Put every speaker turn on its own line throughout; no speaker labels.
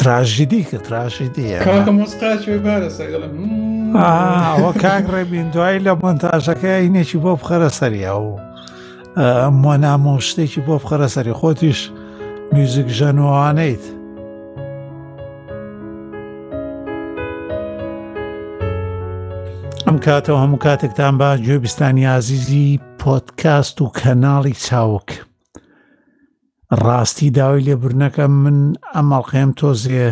تراژیدی کە
تراژیدیە
ئەوە کاک ڕێبین دوایی لە مۆنتاژەکە هینێکی بۆ بخەرە سەریا و مۆنامۆ شتێکی بۆ بخەرە سەری خۆتیش میوزیک ژەنوانیت ئەم کاتەوە هەموو کاتێکتان بە گوێ بیستانی ئازیزی پۆتکاست و کەناڵی چاوک ڕاستی داوای لێبوردنەکە من ئەم ئەڵقەیەم تۆزێ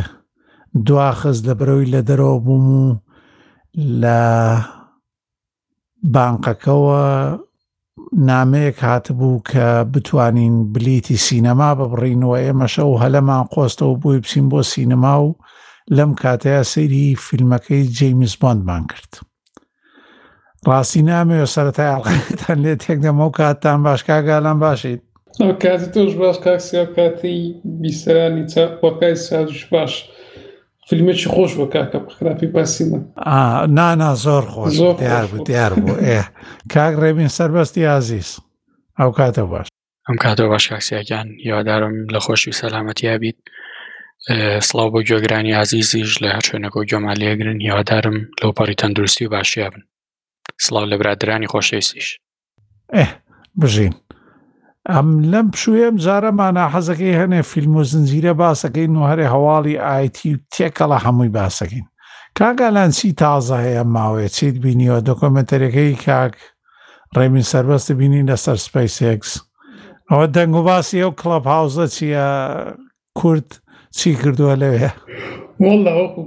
دواخز لە برەوەی لە دەرەوە بووم و لە بانقەکەەوە نامەیەک هاتبوو کە بتوانین بلیتی سینەما ببڕینەوە ئێمەشە و هەلەمان قۆستەوە بۆی بچین بۆ سینەما و لەم کاتەیە سەیری فیلمەکەی جەیمس بۆندمان کرد ڕاستی نامەوێ سەرەتای ئەڵقەکەتان لێ تێک دەمە و کاتتان باش کاگالان باشیت
کاتی تۆش باش کاکسیا کاتی بیسەرانی چاپۆکای سازش باش فیلمێکی خۆش بە کاکە خراپی باسی من
نانا زۆر خۆش زۆر دیار بوو دیار بوو ئێ کاک ڕێبین سەربەستی ئازیز ئەو کاتە باش
ئەم کاتەوە باش کاکسیاگیان هیوادارم لە خۆشی و سەلامەتیا بیت سڵاو بۆ گوێگرانی عزیزیش لە هەر شوێنەکە و گۆمان لێگرن هیوادارم لەو پەڕی تەندروستی و باشیا بن سڵاو لە برادرانی خۆشەویستیش
ئه بژین ئەم لەم پشوێم جارەمانە حەزەکەی هەنێ فیلم و زنجیرە باسەکەین و هەرێ هەواڵی ئایتی و تێکەڵە هەمووی باسەکەین کاگالانسی تازە هەیە ماوەیە چیت بینیوە دۆکۆمنتەرەکەی کاک ڕێبین سەربەستی بینی لەسەر سپەی سێکس ئەوە دەنگ و باسی ئەو کڵەپ هاوزە چیە کورد چی کردووە لەوێ
وەڵا وەکو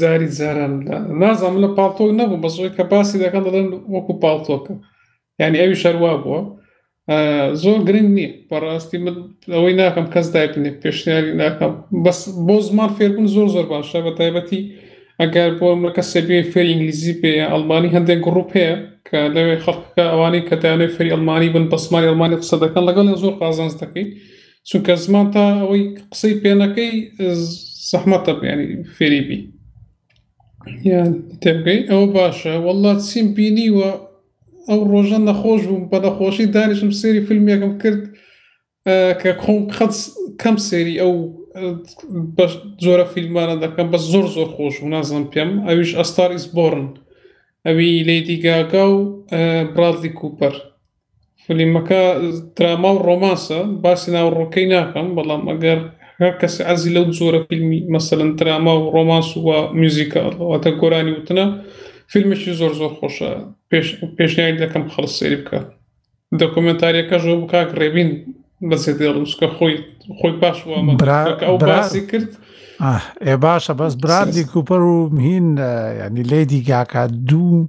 زاری زاران نازانم لە پاڵتۆک نەبوو بەسۆی کە باسی دەکەن دەڵێن وەکو پاڵتۆکە ینی ئەوی شەروا بووە زۆر گرنگ نییە بەڕاستی من ئەوەی ناکەم کەس دایبنێ پێشنیاری ناکەم بەس بۆ زمان فێربوون زۆر زۆر باشە بە تایبەتی ئەگەر بۆ منە کەسێ بێ فێر ئینگلیزی بێ ئەلمانی هەندێک گروپ هەیە کە لەوێ خەڵکەکە ئەوانەی کە دایانێ فێری ئەلمانی بن بەسمانی ئەلمانی قسە دەکەن لەگەڵ زۆر قازانس دەکەی چونکە زمان تا ئەوەی قسەی پێنەکەی زەحمەتە بیانی فێری بی یان تێبگەی ئەوە باشە وەڵات سیم بینی وە ئەو ڕۆژە نەخۆش بووم بە نەخۆشی دانیشم سێری فیلمێکم کرد کە خۆم قەت کەم سێری ئەو بە زۆرە فیلمانە دەکەم بە زۆر زۆر خۆش و نازم پێم ئەویش ئەستاریس بۆرن ئەوی لەیدی گاگا و برادلی کوپەر فلیمەکە دراما و ڕۆمانسە باسی ناوڕۆکەی ناکەم بەڵام ئەگەر هەر کەس عەزی لەو جۆرە فیلمی مەسەلەن دراما و ڕۆمانس و میوزیکال واتە گۆرانی وتنە فیلمێکی زۆر زۆر خۆشە پێشنیاری دەکەم خەڵ سێری بکە دەکۆمنتاریەکە ژۆ بکاک ڕێبین بەسێ دێڵم چکە خۆی خۆی باش ئەو باسی کرد
ئێ باشە بەس برادی کوپەر و مهین ینی لێدی گاکە دوو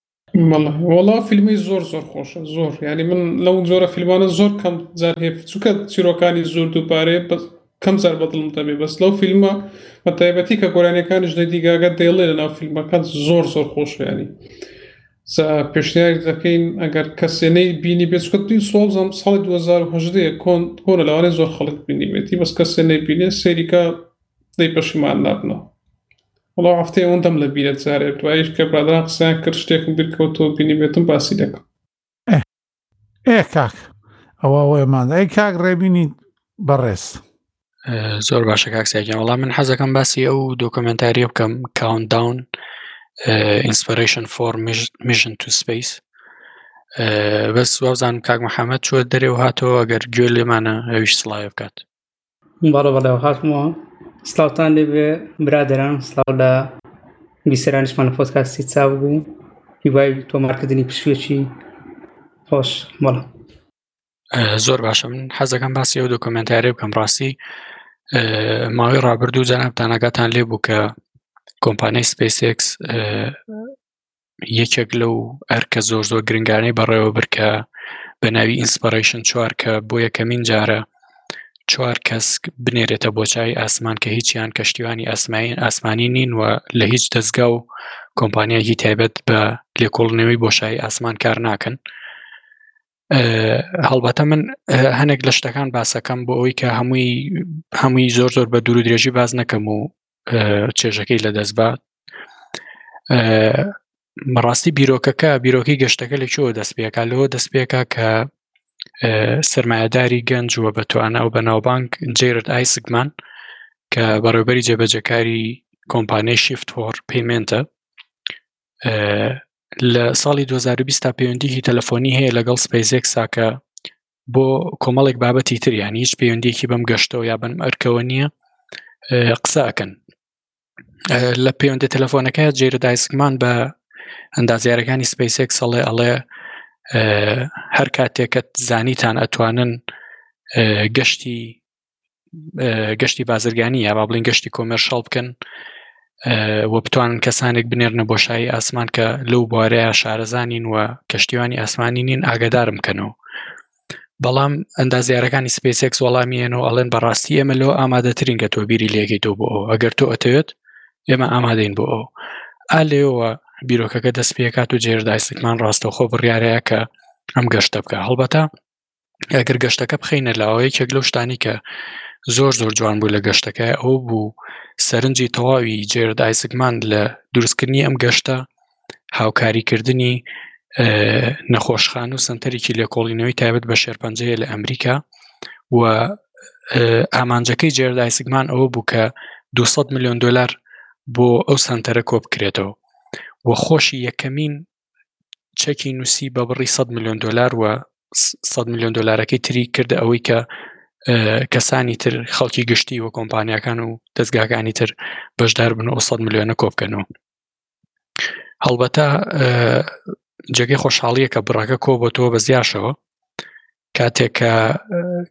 بەڵێ
وەڵا فیلمی زۆر زۆر خۆشە زۆر یعنی من لەو جۆرە فیلمانە زۆر کەم جار هێف چووکە چیرۆکانی زۆر دووپارێ کەم جار بەدڵم دەبێ بەس لەو فیلمە بە تایبەتی کە گۆرانەکانی ژنە دیگاگە دەیڵێ لە ناو فیلمەکە زۆر زۆر خۆشیانی پێشنیار دەکەین ئەگەر کەسێنەی بینی بێسکتی سۆزم ساڵی 2010 کۆن کۆنە لەوانێ زۆر خەڵک بینی بێتی بەس کەسێنەی بینێ سەریکە دەی پەشیمان نابنەوە وڵا هەفتەیە ئەوەندەم لە بیرە جارێ دوایش کە برادران قسەیان کرد شتێکم بیرکەوتەوە بینیبێتم باسی دەکەم
ئێ کاک ئەوە ئەوەمان ئەی کاک ڕێبینی بەڕێز
زۆر باشە کاکسیاگیان وەڵام من حەزەکەم باسی ئەو دۆکمنتاریە بکەم کاونتداون ئینسپرشن فۆر میژن تو سپیس بەس وابزانم کاک محەممەد چوە دەرێ و هاتەوە ئەگەر گوێ لێمانە ئەویش سڵاوێ بکات
بەڵێ بەڵێ هاتمەوە سلااوان لێبێ برادران سلااو لە بیسەرانیشمان لە پۆتکاستی چاو بوو هیوای تۆمارکردنی پشوێکی خۆش بەڵام
زۆر باشە من حەزەکەم باسی ئەو دۆکۆمنتارێ بکەم ڕاستی ماوەی ڕابردوو جەنابتانەکەتان لێ بوو کە کۆمپانیای سپیسێکس یەکێک لەو ئەرکە زۆر زۆر گرنگانەی بەڕێوە برد کە بە ناوی ئینسپەرەیشن چوار کە بۆ یەکەمین جارە چوار کەس بنێرێتە بۆ چای ئاسمان کە هیچیان کەشتیوانی ئاسمایی ئاسمانی نین و لە هیچ دەستگا و کۆمپانیایهکی تایبەت بە لێکۆڵنەوەی بۆشایی ئاسمان کار ناکەن هەڵبەتە من هەنێک لە شتەکان باسەکەم بۆ ئەوی کە هەمووی هەمووی زۆر زۆر بە دوور درێژی باز نەکەم و چێژەکەی لەدەست بات بەڕاستی بیرۆکەکە بیرۆکی گەشتەکە لە چۆ دەست پێکا لەوە دەست پێکا کە سرمایهداری گەنج وە بە توانە و بەناوبانگ جێرت ئایسکمان کە بەڕێوبەری جێبەجەکاری کۆمپانیای شیفت هۆر پەیمنتە لە ساڵی 2020 تا پەیوەندیی تەلەفۆنی هەیە لەگەڵ سپەیزێک ساکە بۆ کۆمەڵێک بابەتی تریان هیچ پەیوەندیەکی بەم گەشتەوە یا بنم ئەرکەوە نییە قسە ئەکەن لە پەیوەندە تەلەفۆنەکە جێرە دایسکمان بە ئەندازیارەکانی سپیسێک سەڵێ ئەڵێ هەر کاتێکت زانیتان ئەتوانن گەشتی گەشتی بازرگانی یا با بڵین گەشتی کۆمێرشەڵ بکەن وە بتوانن کەسانێک بنێرنە بۆشایی ئاسمان کە لەو بوارەیە شارەزانین وە کەشتیوانی ئاسمانی نین ئاگادارم بکەنەوە بەڵام ئەندازیارەکانی سپیسێکس وەڵامیەن و ئەڵێن بەڕاستی ئێمە لەو ئامادەترین گە تۆ بیری لێگەی تۆ بۆ ئەو ئەگەر تۆ ئەتەوێت ئێمە ئامادەین بۆ ئەو ئا لێەوە بیرۆکەکە دەست پێکات و جێردایسکمان ڕاستەخۆ بڕیارەیە کە ئەم گەشتە بکە هەڵبەتە ئەگەر گەشتەکە بخینە لاوە یەکێک لەو شتانی کە زۆر زۆر جوان بوو لە گەشتەکە ئەو بوو سەرنجی تەواوی جێرد ئایسکمان لە دروستکردنی ئەم گەشتە هاوکاریکردنی نەخۆشخان و سنتەرێکی لێکۆڵینەوەی تایبەت بە شێرپەنجەیە لە ئەمریکا و ئامانجەکەی جێرد ئایسکمان ئەوە بوو کە 200 میلیۆن دلار بۆ ئەو سنتەرە کۆ بکرێتەوە و خۆشی یەکەمین چەکی نووسی بە بڕی سەد ملیۆن دۆلار و سەد ملیۆن دۆلارەکەی تری کردە ئەوەی کە کەسانی تر خەڵکی گشتی و کۆمپانیەکان و دەستگاکانی تر بەشدار بن و سەد ملیۆنە کۆبکەنەوە هەڵبەتە جێگەی خۆشحاڵیە کە بڕەکە کۆبەتەوە بە زیاشەوە کاتێک کە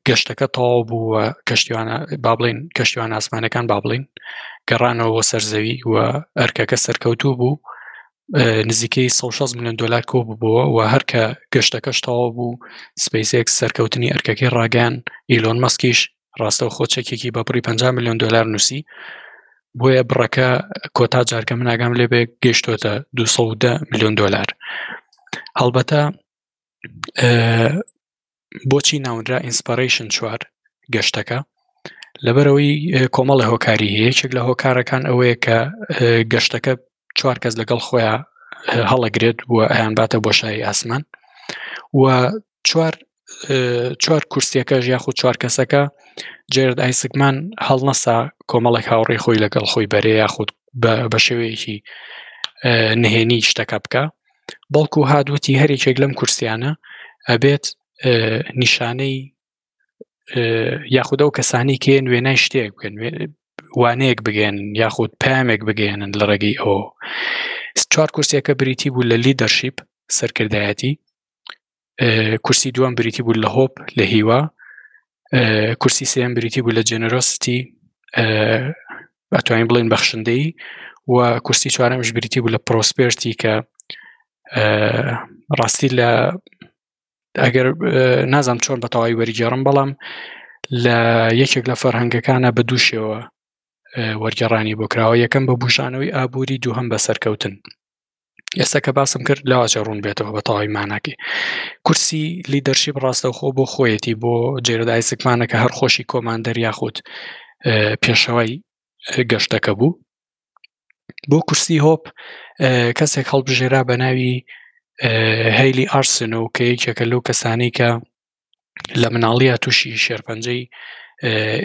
گەشتەکە تەواو بوو و کەشتیوانە با بڵین کەشتیوان ئاسمانەکان با بڵین گەڕانەوە سەرزەوی و ئەرکەکە سەرکەوتوو بوو نزیکەی 16 میلیۆن دلار کۆ ببووە و هەرکە گەشتەکەش تەواو بوو سپیسێک سەرکەوتنی ئەرکەکەی ڕاگەیان ئیلۆن مەسکیش ڕاستە خۆ چەکێکی بە بڕی 5 میلیۆن دلار نووسی بۆیە بڕەکە کۆتا جارکە من ئاگام لێ بێ گەشتۆتە 210 میلیۆن دلار هەڵبەتە بۆچی ناونرا ئینسپەرەیشن چوار گەشتەکە لەبەرەوەی کۆمەڵی هۆکاری یەکێک لە هۆکارەکان ئەوەیە کە گەشتەکە چوار کەس لەگەڵ خۆیان هەڵەگرێت و ئەیان باتە بۆشایی ئاسمان و چوار چوار کورسیەکەش یاخود چوار کەسەکە جێرد ئایسکمان هەڵنەسا کۆمەڵێک هاوڕێ خۆی لەگەڵ خۆی بەرێ یاخود بە شێوەیەکی نهێنی شتەکە بکە بەڵکو هات وتی هەرێکێک لەم کورسیانە ئەبێت نیشانەی یاخودە و کەسانی کێن وێنای شتێک بکەن وانەیەک بگەن یاخود پامێک بگەێنن لە ڕێگەی ئەو چوار کورسەکە بریتی بوو لە لیدەرشیپ سەرکردایەتی کورسی دووەم بریتی بوو لە هۆپ لە هیوا کورسی سێم بریتی بوو لە جێنەرۆستی ئەتوانین بڵێن بەخشندەی و کورسی چوارەمش بریتی بوو لە پرۆسپێرتی کە ڕاستی لە ئەگەر نازانم چۆن بە تەواوی وەرگێڕم بەڵام لە یەکێک لە فەرهەنگەکانە بە دووشەوە وەرگێڕانی بۆ کراوە یەکەم بە بژانەوەی ئابووری دووهم بە سەرکەوتن ئێستا کە باسم کرد لەواجە ڕوون بێتەوە بە تەواوی ماناکەی کورسی لیدەرشیپ ڕاستەوخۆ بۆ خۆیەتی بۆ جێرەدای سکمانە کە هەر خۆشی کۆماندەر یاخود پێشەوەی گەشتەکە بوو بۆ کورسی هۆپ کەسێک هەڵبژێرا بە ناوی هەیلی ئارسن و کە یەکێکە لەو کەسانی کە لە مناڵیە تووشی شێرپەنجەی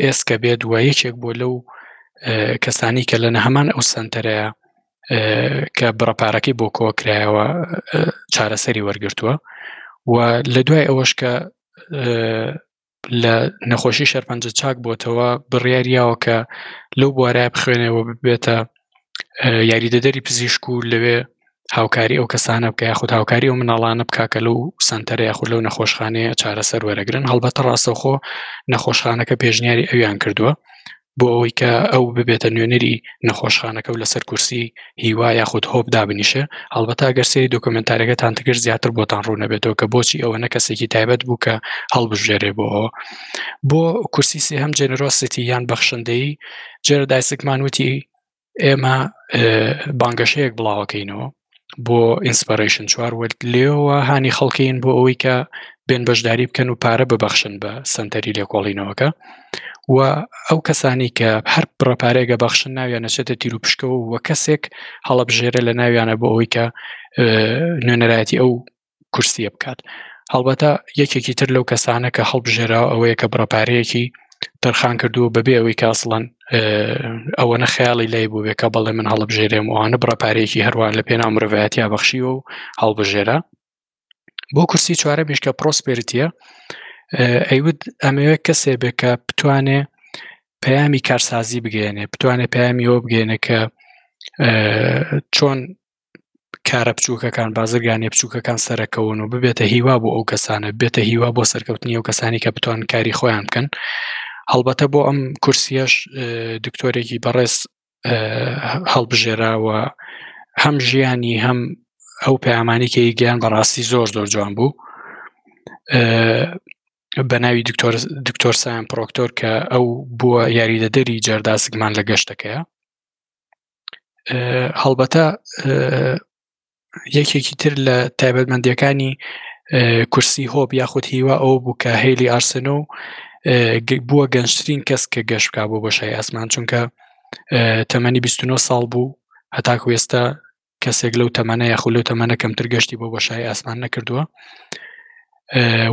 ئێسکە بێت وە یەکێک بۆ لەو کەسانی کە لەنە هەمان ئەو سنتەرەیە کە بڕەپارەکەی بۆ کۆکرایەوە چارەسەری وەرگتووە و لە دوای ئەوەش کە لە نەخۆشی شەرپەنجە چاک بۆتەوە بڕیاریاوە کە لەو بوارە بخوێنەوە ببێتە یاریدەدەری پزیشک و لەوێ هاوکاری ئەو کەسانە بکە یاخود هاوکاری ئەو مناڵانە بکە کە لەو سنتەر یاخود لەو نەخۆشخانەیە چارەسەر وەرەگرن هەڵبەتە ڕاستەوخۆ نەخۆشخانەکە پێشنیاری ئەویان کردووە بۆ ئەوەی کە ئەو ببێتە نوێنەری نەخۆشخانەکە و لەسەر کورسی هیوا یاخود هۆب دابنیشێ هەڵبەتا گەر سری دۆکمنتارەکەتان تگر زیاتر بۆتان ڕوونەبێتەوە کە بۆچی ئەوە نە کەسێکی تایبەت بوو کە هەڵبژێرێ بۆ بۆ کورسی سێ هەم جێنەرۆسیتی یان بەخشندەی جێرە دایسکمان وتی ئێمە بانگەشەیەک بڵاوەکەینەوە بۆ ئینسپەرشن چوار وەرد لێەوە هانی خەڵکین بۆ ئەوەی کە بێن بەشداری بکەن و پارە ببەخشن بە سنتەری لێکۆڵینەوەکە و ئەو کەسانی کە هەر پڕپارێگە بەخشن ناویان نەچێتە تیر و پشکەوە و کەسێک هەڵبژێرە لە ناویانە بۆ ئەوەی کە نوێنەرایەتی ئەو کورسیە بکات هەڵبەتە یەکێکی تر لەو کەسانە کە هەڵبژێراوە ئەوەیە کە بڕەپارەیەکی تەرخان کردووە بەبێ ئەوەی کاسڵەن ئەوەنە خیاڵی لای بوو بێکە بەڵێ من هەڵبژێرێم وانە بڕەپارێکی هەروان لە پێنا مرۆڤایەتیا بەخشیوە و هەڵبژێرە بۆ کورسی چوارە میشکە پرۆسپێرتیە ئەیود ئەمەوێ کەسێ بێ کە بتوانێ پەیامی کارسازی بگەێنێ بتوانێت پەیامی ئەوە بگەێنێ کە چۆن کارە بچووکەکان بازرگانیە بچووکەکان سەرەکەون و ببێتە هیوا بۆ ئەو کەسانە بێتە هیوا بۆ سەرکەوتنی ئەو کەسانی کە بتوان کاری خۆیان بکەن هەڵبەتە بۆ ئەم کورسیەش دکتۆرێکی بەڕێز هەڵبژێراوە هەم ژیانی هەم ئەو پەیامانی کە گیان بەڕاستی زۆر زۆر جوان بوو بە ناوی دکتۆر دکتۆر سایان پرۆکتۆر کە ئەو بووە یاریدەدەری جەرداسکمان لە گەشتەکەیە هەڵبەتە یەکێکی تر لە تایبەتمەندیەکانی کورسی هۆپ یاخود هیوا ئەو بوو کە هەیلی ئارسنە و بووە گەنجترین کەس کە گەشتکە بۆ بەشای ئاسمان چونکە تەمەنی 29 ساڵ بوو هەتاکو ئێستا کەسێک لەو تەمەە یاخود لەو تەمەە کەمتر گەشتی بۆ بەشای ئاسمان نەکردووە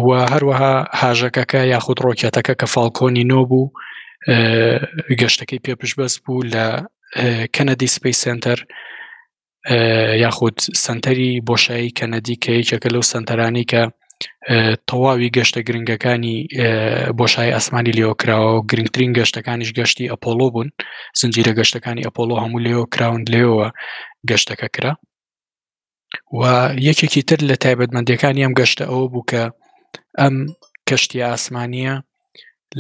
و هەروەها هاژەکەکە یاخود ڕۆکێتەکە کە فالکۆنی نۆ بوو گەشتەکەی پێ پشبەس بوو لە کەنەدی سپی سنتەر یاخود سنتەری بۆشایی کەنەدی کە یەکێکە لەو سنتەرانی کە تەواوی گەشتە گرنگەکانی بۆشای ئاسمانی لێەوە کراوە و گرنگترین گەشتەکانیش گەشتی ئەپۆلۆ بوون زنجیرە گەشتەکانی ئەپۆلۆ هەموو لێەوە کراون لێەوە گەشتەکە کرا و یەکێکی تر لە تایبەتمەندەکانی ئەم گەشتە ئەوە بوو کە ئەم کەشتی ئاسمانیە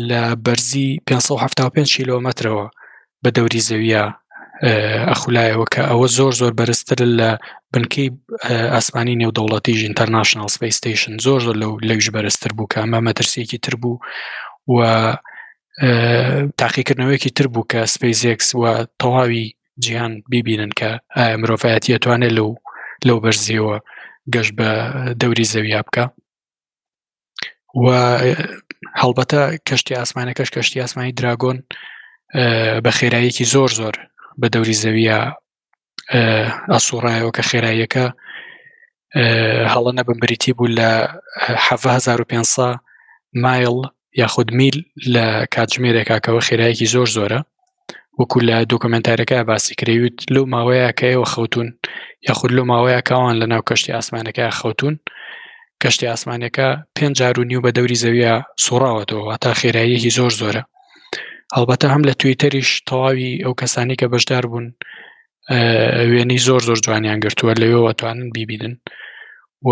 لە بەرزی 575 کیلومترەوە بە دەوری زەویە ئەخولایەوە کە ئەوە زۆر زۆر بەرزتر لە بنکەی ئاسمانی نێودەوڵەتی ئینتەرناشنال سپیستیشن زۆر زۆر لەو لەویش بەرزتر بوو کە ئەمە مەترسیەکی تر بوو و تاقیکردنەوەیەکی تر بوو کە سپیزێکس و تەواوی جیهان بیبینن کە ئایا مرۆڤایەتی ئەتوانێت لەو لەو بەرزیەوە گەشت بە دەوری زەویا بکە و هەڵبەتە کەشتی ئاسمانەکەش کەشتی ئاسمانی دراگۆن بە خێرایەکی زۆر زۆر بە دەوری زەویە ئەسوڕایەوە کە خێراییەکە هەڵە نەبم بریتی بوو لە حەڤە هەزار و پێنج سا مایل یاخود میل لە کاتژمێرێکاکەەوە خێرایەکی زۆر زۆرە وەکو لە دۆکمنتارەکە باسی کرەویت لەو ماوەیە کە ئێوە خەوتون یاخود لەو ماوەیە کاوان لە ناو کەشتی ئاسمانەکە خەوتون کەشتی ئاسمانەکە پێنج جار و نیو بە دەوری زەویە سوڕاوەتەوە واتا خێراییەکی زۆر زۆرە هەڵبەتە هەم لە تویتەریش تەواوی ئەو کەسانی کە بەشدار بوون وێنەی زۆر زۆر جوانیان گرتووە لەوێەوە توانن بیبینن و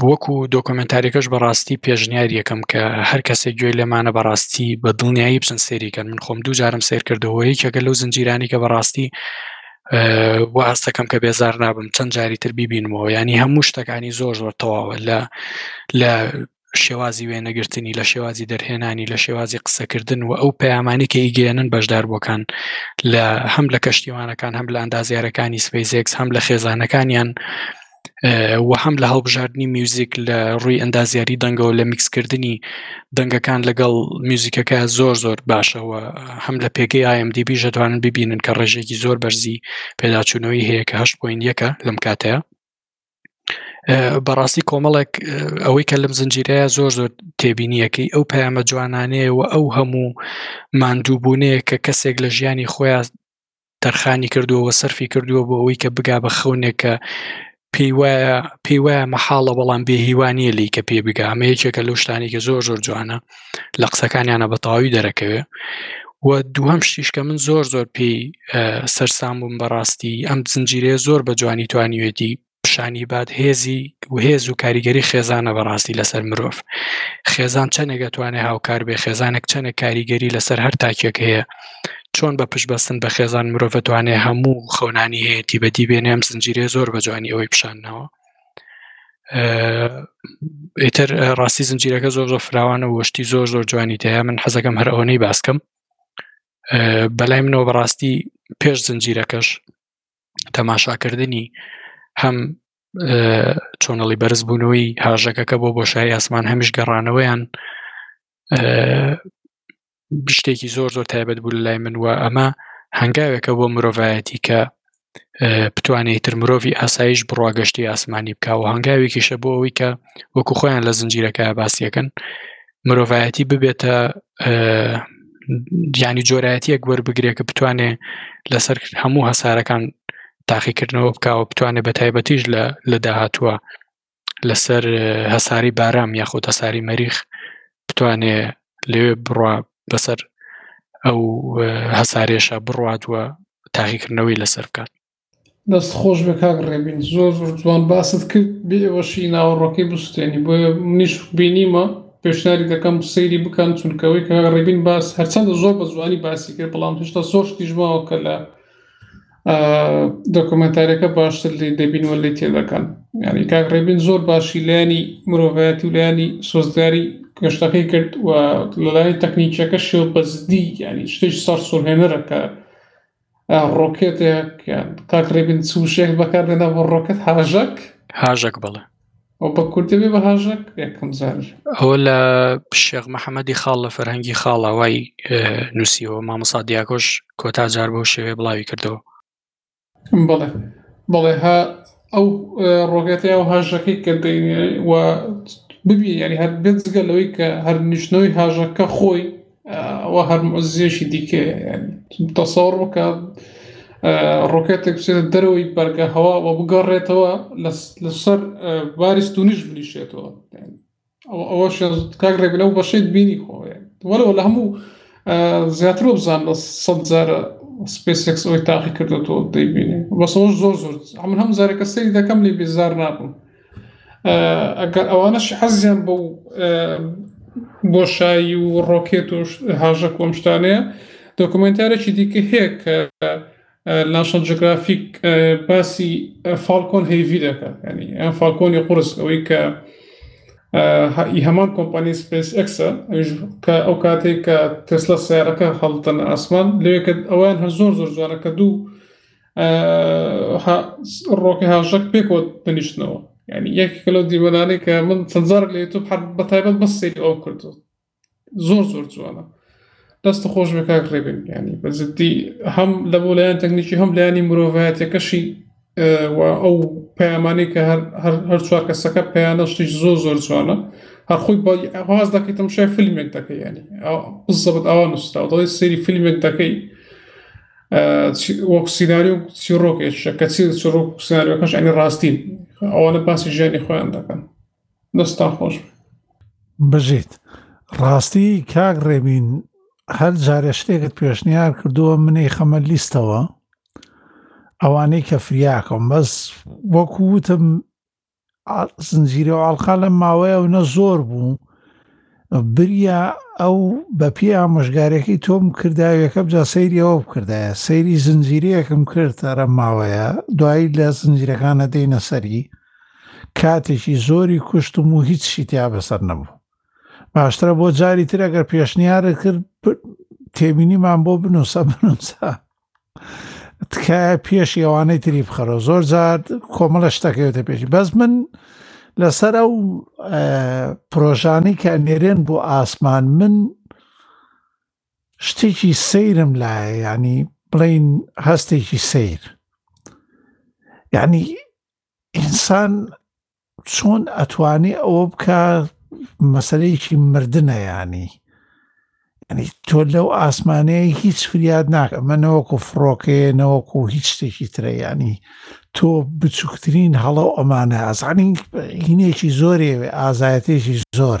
بوەکو دۆکۆمنتاریەکەش بەڕاستی پێشنیار یەکەم کە هەر کەسێ گوێی لێمانە بەڕاستی بە دڵنیایی بچن سێریکەن من خۆم دوو جارم سێرکردەوە یەکێکە لەو زنجیرانی کە بەڕاستی بۆ هەستەکەم کە بێزار نابم چەند جاری تر بیبینمەوە ینی هەموو شتەکانی زۆر زۆر تەواوە لە لە شێوازی وێنەگرتنی لە شێوازی دەرهێنانی لە شێوازی قسەکردن و ئەو پەیامانی کە ئیگەیەنن بەشدار بۆکان لە هەم لە کەشتیوانەکان هەم لە ئەندازیارەکانی سپیزێکس هەم لە خێزانەکانیان و هەم لە هەڵبژاردننی میوزیک لە ڕووی ئەندازیاری دەنگەوە لە میکسکردنی دەنگەکان لەگەڵ میوزیکەکە زۆر زۆر باشەوە هەم لە پێگەی ئایم دیبی ژەدوانن ببینن کە ڕێژێکی زۆر بەرزی پێداچوونەوەی هەیە کە هەشت پوین یەکە لەم کاتەیە بەڕاستی کۆمەڵێک ئەوەی کە لەم زنجیرەیە زۆر زۆر تێبینیەکەی ئەو پەیامە جوانانەیە و ئەو هەموو ماندووبوونەیە کە کەسێک لە ژیانی خۆیان تەرخانی کردووەوە سەرفی کردووە بۆ ئەوەی کە بگا بە خەونێکە پێی وایە پێی وایە مەحاڵە بەڵام بێهیوانە لی کە پێ بگامەیەکێکە لەو شتانی کە زۆر زۆر جوانە لە قسەکانیانە بە تەواوی دەرەکەوێ و دووهم شتیش کە من زۆر زۆر پێی سەرسام بووم بەڕاستی ئەم زنجیرێ زۆر بە جوانی توانیوێتی پیشانی باد هێزی و هێز و کاریگەری خێزانە بەڕاستی لەسەر مرۆڤ خێزان چەندێکە توانێت هاوکار بێ خێزانێک چەندە کاریگەری لەسەر هەر تاکێک هەیە چۆن بە پشبەستن بە خێزان مرۆڤەتوانێ هەموو خەونانی هەیەی بەدی بێنێم زنجیرێ زۆر بە جوانی ئەوەی پیشانەوە ئیتر ڕاستی زنجیرەکە زۆر زۆر فراوانە وەشتی زۆر زۆر جوانی تەیە من حەزەکەم هەر ئەوەنەی باسکەم بەلای منەوە بەڕاستی پێش زنجیرەکەش تەماشاکردنی هەم چۆنەڵی بەرز بوونەوەی هاژەکەکە بۆ بۆشای ئاسمان هەمیش گەڕانەوەیان شتێکی زۆر زۆر تایبەت بوو لە لای من وە ئەمە هەنگاوێکە بۆ مرۆڤایەتی کە بتوانێت تر مرۆڤی ئاسایش بڕواگەشتی ئاسمانی بکە و هەنگاوێکیشە بۆ ئەوی کە وەکو خۆیان لە زنجیرەکە باسیەکەن مرۆڤایەتی ببێتە دیانی جۆرایەتیەک وەربگرێت کە بتوانێت لەسەر هەموو هەسارەکان تاقیکردنەوە بکەوە بتوانێت بە تایبەتیش لە لە داهاتوە لەسەر هەساری بارام یاخود هەساری مەریخ بتوانێ لەوێ بڕوا بەسەر ئەو هەسارێشە بڕات وە تاقیکردنەوەی لەسەر بکات
دەست خۆش بە کاک ڕێبین زۆر زۆر جوان باست کرد بێ ئەوەشی ناوەڕۆکەی بستێنی بۆ منیش بینیمە پێشناری دەکەم سەیری بکەن چونکەوەی کە ڕێبین باس هەرچەندە زۆر بە زوانی باسی کرد بەڵام هێشتا سۆشتیش ماوە کە لە دۆکۆمنتارەکە باشتر لێ دەبین و لێ تێدەکەن ینی کاک ڕێبین زۆر باشی لایانی مرۆڤایەتی و لایانی سۆزداری گەشتەکەی کرد و لەلایەن تەکنیکیەکە شێو بەزدی ینی شتێک سەر سۆرهێنەرەکە ڕۆکێتێک کاک ڕێبین چوشێک بەکاردێنە بۆ ڕۆکت هاژەک
هاژەک بڵێ
ئەو بە کوردی بێ بەهاژەک یەکەم جار
ئەوە لە شێخ محەممەدی خاڵ لە فەرهەنگی خاڵە وای نووسیەوە مامەسا دیاکۆش کۆتا جار بۆ شێوێ بڵاوی کردەوە
بڵێ بڵێ ها ئەو ڕۆگەتی ئەو هاژەکەی کە دەینێ و ببی ینی هەر بێت جگە لەوەی کە هەر نیشتنەوەی هاژەکە خۆی ئەوە هەر مۆزیەکی دیکەیە یعنی تەسەوڕ بکە ڕۆکێتێک بچێتە دەرەوەی بەرگە هەوا و بگەڕێتەوە لەسەر باری ستونیش بنیشێتەوە ئەو ئەوە کاک ڕێک لەو بەشێت بینی خۆیان وەرەوە لە هەموو زیاتر و بزان لە سەد جارە سپێسێکس ئەوی تاقی کردو تۆ دەیبینێ بەسەوە زۆر زۆر ئەمن هەم جارێکە سەری دەکەم لێ بێزار نابم ئەگەر ئەوانەش حەزیان بۆ بۆشایی و ڕۆکێت و هاژە کۆمشتانەیە دۆکمنتارێکی دیکە هەیە کە ناشن جگرافیک باسی فالکۆن هەیڤی دەکات ینی ئەم فالکۆنی قرس ئەوەی کە هەمان کۆمپانی سپیس ئەکسە کە ئەو کاتێک کە تەسلە سیارەکە هەڵتەن ئاسمان لەوێکە ئەویان هەر زۆر زۆر جوانەکە دوو ڕۆکە هاژەک پێکەوە دەنیشتنەوە ینی یەکێکە لەو دیوەلانەی کە من چەندزارێک لە یوتوب هەر بە تایبەت بە سری ئەو کردو زۆر زۆر جوانە دەست خۆش بە کاک ڕێبن ینی بەزدی هەم لە بۆ لایەن تەکنیکی هەم لایانی مرۆڤایەتەکەشی و ئەو پەیامانی کە هەر چوار کەسەکە پەیانەشتیش زۆر زۆر جوانە هەرخۆی بە ئەواز دەکەیتم شای فیلمێک دەکەی ینی بزەبت ئەوان نووسراوەڵی سری فیلمێک دەکەی وەک سینناریو چیڕۆکێک کە چی چڕۆک سناریۆکەش ئەنی ڕاستی ئەوانە باسی ژیانی خۆیان دەکەن دەستا خۆش
بژیت ڕاستی کاک ڕێبین هەر جارە شتێکت پێشنیار کردووە منی خەمە لیستەوە ئەوانەی کە فریاکەم بەس وەکووتم زنجیرە و ئاڵقا لەم ماوەیە و نە زۆر بوو بریا ئەو بە پێ ئامۆژگارەکەی تۆم کردداویەکەم جا سەیری ئەوە بکردایە سەیری زنجیرەیەکم کرد تەرە ماوەیە دوایی لە زنجیرەکانە دێنە سەری کاتێکی زۆری کوشتم و هیچ شیتیا بەسەر نەبوو باشترە بۆ جاری تر ئەگەر پێشنیارە کرد تێبینیمان بۆ بنووسە بنووسە تکایە پێشی ئەوانەی تری بخەرەوە زۆر جار کۆمەڵە شتەکەوێتە پێشی بەس من لەسەر ئەو پرۆژانی کە نێرێن بۆ ئاسمان من شتێکی سەیرم لایە ینی بڵین هەستێکی سیر یعنی ئینسان چۆن ئەتوانی ئەوە بکە مەسلەیەکی مردنە ینی ینی تۆ لەو ئاسمانەیە هیچ فریاد ناکە منەوەکو فڕۆکەیە نەوەکو هیچ شتێکی ترە ینی تۆ بچووکترین هەڵە ئەمانە ئازانی هینێکی زۆرێ ئازایەتێکی زۆر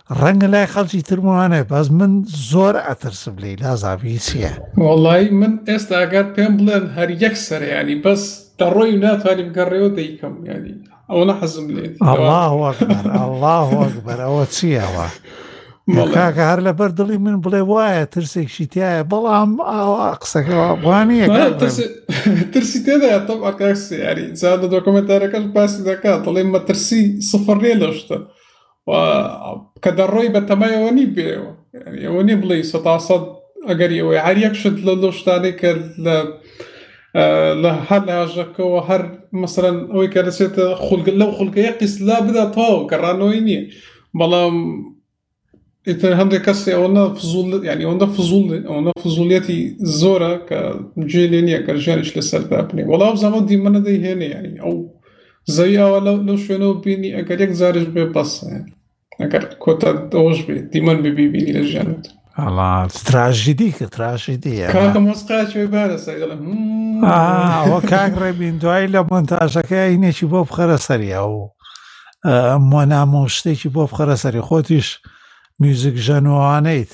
ڕەنگە لای خەڵکی تر وانێ بەس من زۆر ئەترسم لێی لازابی چییە
وڵی من ئێستا ئەگەر پێم بڵێن هەر یەک سەریانی بەس دەڕۆی ناتوانیم گەڕێەوە دەیکەم ینی ئەوە
نە حەزم لێت بەرەوە چیەوە کاکە هەر لە بەر دڵی من بڵێ وایە ترسێکشی تایە بەڵام ئاوا قسەکە وانە
ترسی تێدا تەم ئەکاکسیاری زیادە دۆکمنتارەکەش باسی دەکات دڵێ مەترسی سفڕێ لەشتە کە دەڕۆی بە تەمای ئەوە نی بێەوە ئەوە نی بڵێ سەتاسەد ئەگەری ئەوەی هەر یەک شت لە لۆ شتانەی کە لە لە هەر لاژەکەەوە هەر مەسەرەن ئەوەی کە دەچێتە خولگە لەو خولگەیە قیسلا بدا تەواو گەڕانەوەی نییە بەڵام ئیتر هەندێک کەسی ئەوەنە فزول ینی ئەوەندە فزول ئەوەنە فزولیەتی زۆرە کە جێ لێ نییە کە ژیانش لەسەردا بنێ وەڵام زەمە دیمەە دەیهێنێ ینی ئەو زەوی ئاوا لەو لەو شوێنەوە بینی ئەگەر یەک جارش بێ بەسە ئەگەر کۆتا ئەوەش بێت دیمەن ببی بینی لە ژیانت ئەڵا
تراژیدی کە تراژیدی
کاکە مۆسقاچێ بارە سەری دەڵێم هوم.
ئەوە کاک ڕێبین دوایی لە مۆنتاژەکە ئینێکی بۆ بخەرە سەریا و مۆنامۆ شتێکی بۆ بخەرە سەری خۆتیش میوزیک ژەنوانیت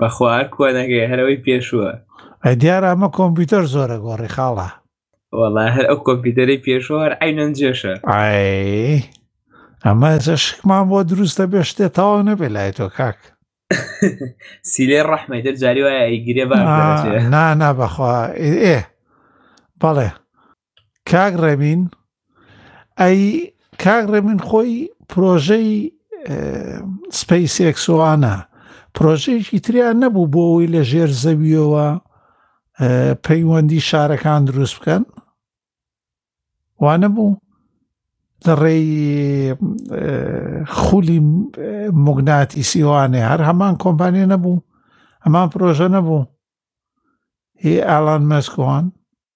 بەخوار کوەنەکەی هەرەوەی پێشووە
ئەی دیار ئەمە کۆمپیوتەر زۆرە گۆڕی خاڵە
وەڵا هەر ئەو کۆمپیوتەری پێشوار ئەینەن جێشە
ئای ئەمە شکمان بۆ دروستە بێ شتێ تاوا نەبێ لای تۆ کاک
سیلێ ڕەحمەی دەر جاری وایە ئەیگرێ باش
نا نا بەخوا ئێ بەڵێ کاک ڕێبین ئەی کاک ڕێبین خۆی پرۆژەی سپیس ئەکسۆانە پرۆژەیەکی تریان نەبوو بۆ ئەوی لە ژێر زەویەوە پەیوەندی شارەکان دروست بکەن وانە بوو دەڕێی خولی مگناتی سیوانێ هەر هەمان کۆمپانیە نەبوو ئەمان پرۆژە نەبوو هی ئالان مەسکوان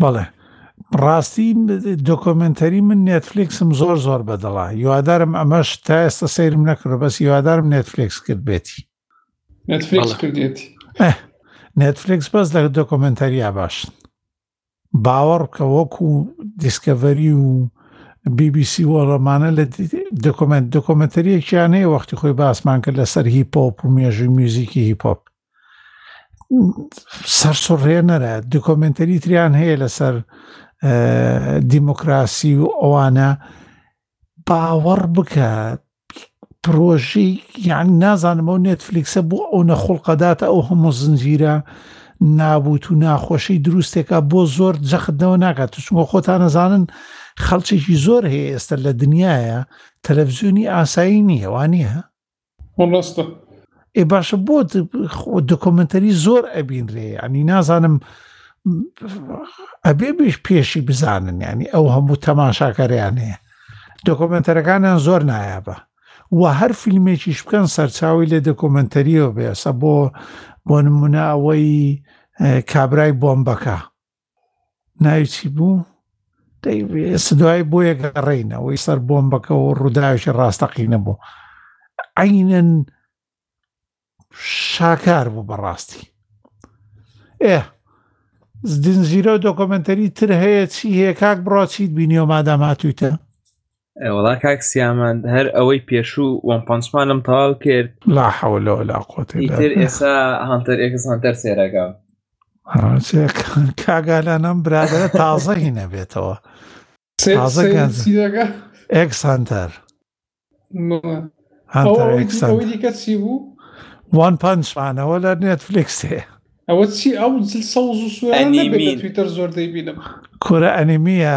بەڵێ ڕاستی دۆکۆمنتەری من نێتفلیکسم زۆر زۆر بەدڵە یوادارم ئەمەش تا ئێستا سەیرم نەکرد بەس یوادارم نێتفلیکس کرد بێتی
نێتفلیکس کردێتی
نێتفلیکس بەس لە دۆکۆمنتەریا باشن باوەڕ کە وەکو دیسکەڤەری و BBC وەڕەمانە لە دکمنت دکمنتەریەکیانەیە وەختی خۆی باسمان کرد لەسەر هی پۆپ و مێژوی میوزیکی هی پۆپ سەرسوڕهێنەرە دکۆمنتەری تریان هەیە لەسەر دیموکراسی و ئەوانە باوەڕ بکە پرۆژی یان نازانم ئەو نێتفلیکسە بۆ ئەو نەخڵقەداتە ئەو هەموو زنجیرە نابوت و ناخۆشی دروستێکە بۆ زۆر جەخدەوە ناکات چونگە خۆتانەزانن خەڵچێکی زۆر هەیە ئێستا لە دنیاە تەلەڤزیۆنی ئاسایی
نیهوانە
ئێ باشە بۆ دکۆمنتەری زۆر ئەبینرێ ئەنی نازانم ئەبێ بێش پێشی بزانن ینی ئەو هەموو تەماشاکەریان هەیە دۆکۆمنتەرەکانیان زۆر نایابە و هەر فیلمێکیش بکەن سەرچاوی لە دەکۆمنتەریەوە بێسە بۆ بۆ نمونە ئەوەی کابرای بۆمبەکە ناوی چی بوو سدوای بۆ یەگەڕێینەوەی سەر بۆمبەکە و ڕووداوێکی ڕاستەقینە بوو عینەن شاکار بوو بەڕاستی ئێ زدنجیرە و دۆکۆمنتەری تر هەیە چی هەیە کاک بڕاچیت بینیەوە مادام هاتوویتە
وڵا کاک سیامەند هەر ئەوەی پێشوو وەم پەنجمانم تەواو کرد
لا حەولە ولا قوتی
ئیتر ئێسا هەنتەر ئێکس هەنتەر سێرەکەم
کاگالانم برادرە تازەی نەبێتەوە تازە ئێکس هەنتەر هەنتەر ئێکس
ئەوەی دیکە چی بوو
وان پەنجمانەوە لە نێتفلیکس هەیە
ئەوە چی ئەو سەوز و سوێن نەبێت تویتەر زۆر دەیبینم
کورە ئەنیمیە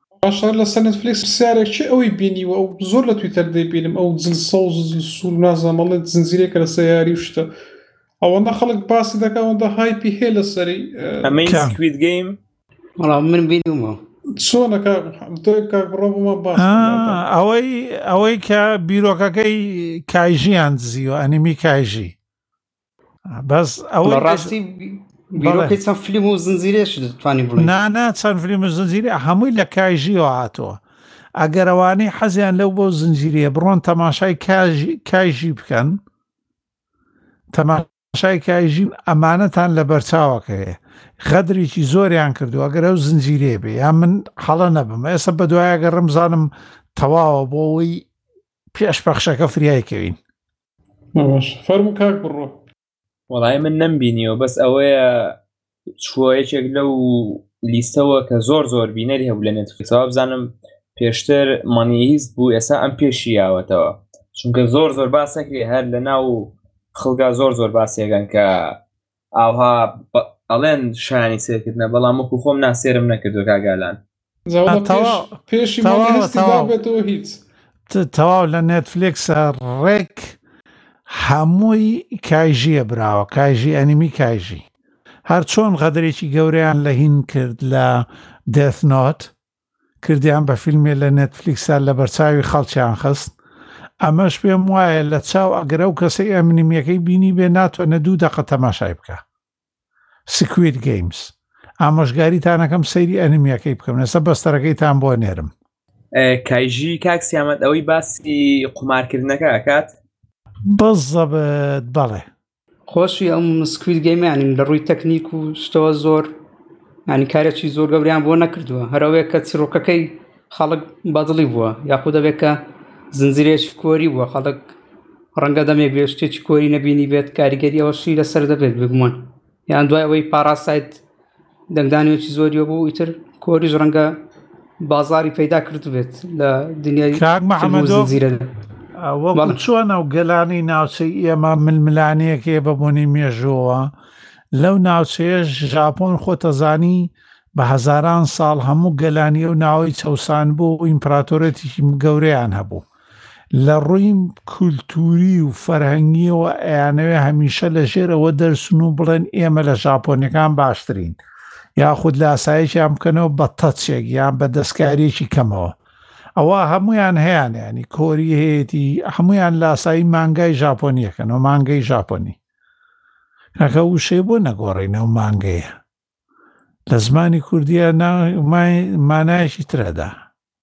باشە لەسەر نێتفلیکس پرسیارێک چی ئەوەی بینیوە ئەو زۆر لە تویتەر دەیبینم ئەو جل سەوز و جل سوور و نازانم ئەڵێن زنجیرەیەکە لەسەر یاری و شتە ئەوەندە خەڵک باسی دەکا ئەوەندە هایپی هەیە لەسەری ئە،
ئەمەی
کام؟
سکوید گەیم
وەڵا من بینیومەوە
چۆنە کاک محەممەد؟ تۆ کاک بڕۆ بۆمان باس
بکە ئا، مادام ئەوەی ئەوەی کە بیرۆکەکەی کایژیان دزیوە ئەنیمی کایژی بەس ئەو
ڕاستی چەند فیلم و زنجیرێش توانی بوو
نانا چەند فیلم و زنجیری هەمووی لە کایژیەوە هاتووە ئەگەرەوانی حەزیان لەو بۆ زنجیریە بڕۆن تەماشای کایژی بکەن تەماشای کایژی ئەمانەتان لە بەرچاوەکە هەیە غەدرێکی زۆریان کردو ئەگەر ئەو زنجیرێ بێ یا من حەڵە نەبم ئێستا بە دوایەگە ڕمزانم تەواوە بۆەوەی پێش پەخشەکە فریای
کەوین فەرمو کاک بڕۆ
وەڵای من نەمبینیەوە بەس ئەوەیە چوە یەکێک لەو لیستەوە کە زۆر زۆر بینەری هەبوو لە نێتفلیکسەوە بزانم پێشتر مانیز بوو ئێستا ئەم پێشی یاوەتەوە چونکە زۆر زۆر باسەکری هەر لە ناو خەڵگا زۆر زۆر باسێگەن کە ئاوها ئەڵێن شانی سێرکردنە بەڵام وەکو خۆم نا سێرم نەکردو کاگالان
تەواو لە نێتفلکسە ڕێک هەمووی کایژیە براوە کایژی ئەنیمی کایژی هەرچۆن غەدرێکی گەورەیان لە هین کرد لە دەثنۆت کردیان بە فیلمێ لە نێتفلیکسا لەبەرچاوی خەڵکیان خست ئەمەش پێم وایە لە چاو ئەگەر ئەو کەسەی ئەمنمیەکەی بینی بێ ناتوانێت دوو دەقە تەماشای بکە سکوید گەیمز ئامۆژگاریتانەکەم سەیری ئەنمیەکەی بکەم لەسە بەستەرەکەیتان بۆ نێرم
کایژی کاکسیامەت ئەوەی باسی قومارکردنەکە ئەکات
بەزەبت بەڵێ
خۆشی ئەم سکویل گەیمیان لە ڕووی تەکنیک و شتەوە زۆر ینی کارێکی زۆر گەوریان بۆ نەکردووە هەرەوەیە کە چیرۆکەکەی خەڵک بەدڵی بووە یاخود دەبێت کە زنجیرێش کۆری بووە خەڵک ڕەنگە دەمێک بێ شتێکی کۆری نەبینی بێت کاریگەری ئەوەشی لەسەر دەبێت بگومان یان دوای ئەوەی پاراسایت دەنگدانەوێکی زۆریە بوو ئیتر کۆریش ڕەنگە بازاری پەیدا کردبێت لە دنیای زیرەڵ
چۆن ئەو گەلانی ناوچەی ئێمە ململانەیەکێ بە بۆنی مێژەوە لەو ناوچەیە ژاپۆن خۆتەزانی بە هەزاران ساڵ هەموو گەلانی ئەو ناوەی چەسان بوو ئیمپراتۆرێتیکی گەورەیان هەبوو لە ڕووی کولتووری و فەرهەنگیەوە ئەیانەوێ هەمیشە لە ژێر ئەوە دەرسن و بڵێن ئێمە لە ژاپۆنەکان باشترین یاخود لاسایشیان بکەنەوە بە تەچێک یان بە دەستکارێکی کەمەوە ئەوە هەمویان هەیەیان ینی کۆری هەیەی هەمویان لاسایی مانگای ژاپۆنیەکەن و مانگەی ژاپۆنی نەکە وشەی بۆ نەگۆڕینەوە مانگەیە لە زمانی کوردیە مانایشی ترەدا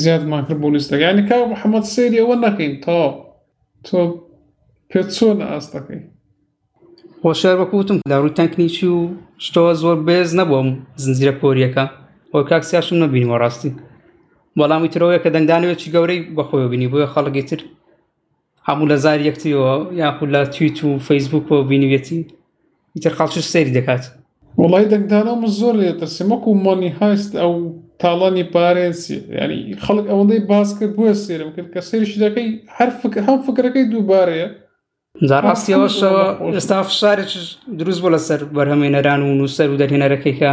زیادمان کرد بۆ لیستەکە یعنی کاک محەممەد سەیری ئەوە نەکەین تەواو تۆ پێت چۆن ئاستەکەی
هۆشار بەکوتم دا ڕووی تەنکنیچی و شتەوە زۆر بێز نەبووم زنجیرە کۆریەکە ئەو کاک سیاشم نەبینەوە ڕاستی بەڵامی ترەوەیە کە دەنگدانەوەی گەورەی بەخۆی بینی بۆیە خەڵکی تر هەموو لە زاری یەکتریەوە یاخود لە تویت و فەیسبوکەوە بینویەتی ئیتر خەڵکی سەیری دەکات
وڵی دەنگدانە من زۆر لێ ترسیم وەکو مۆنی هایست ئەو تاڵانی پارێنسی ینی خەڵک ئەوەندەی باس کرد بۆە سێرم کرد کە سێریشی دەکەی هەر فکر هەم فکرەکەی دووبارەیە جا
ڕاستیەوەشەوە ئێستا فشارێکش دروست بوو لەسەر بەرهەمێنەران و نووسەر و دەرهێنەرەکەیکە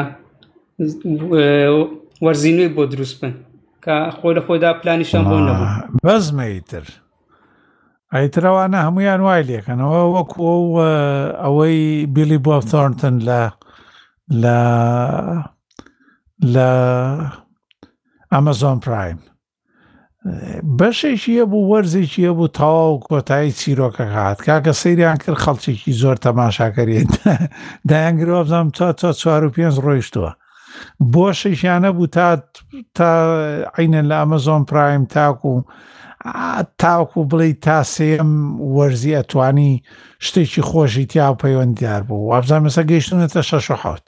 وەرزی نوێ بۆ دروست بن کە خۆ لە خۆدا پلانیشان بۆ نەبوو
بەزمەیتر ئەیترەوانە هەمویان وای لێکەنەوە وەکو ئەوەی بیلی بۆ تۆرنتن لە لە لە ئەمەزۆن پرایم بەشێکی هەبوو وەرزێکی هەبوو تەواو کۆتایی چیرۆکەکە هات کاکە سەیریان کرد خەڵکێکی زۆر تەماشاکەرێت دایانگرۆبزانام چا چا چوار و پێنج ڕۆیشتووە بۆشێکیانە بوو تا تا عینە لە ئەمەزۆن پرایم تاکو و تاوکو بڵێ تا سێم وەرزی ئەتوانی شتێکی خۆشی تیا و پەیوەندیدار بوو وابزان مەسە گەیشتونەتە شەش و
حوت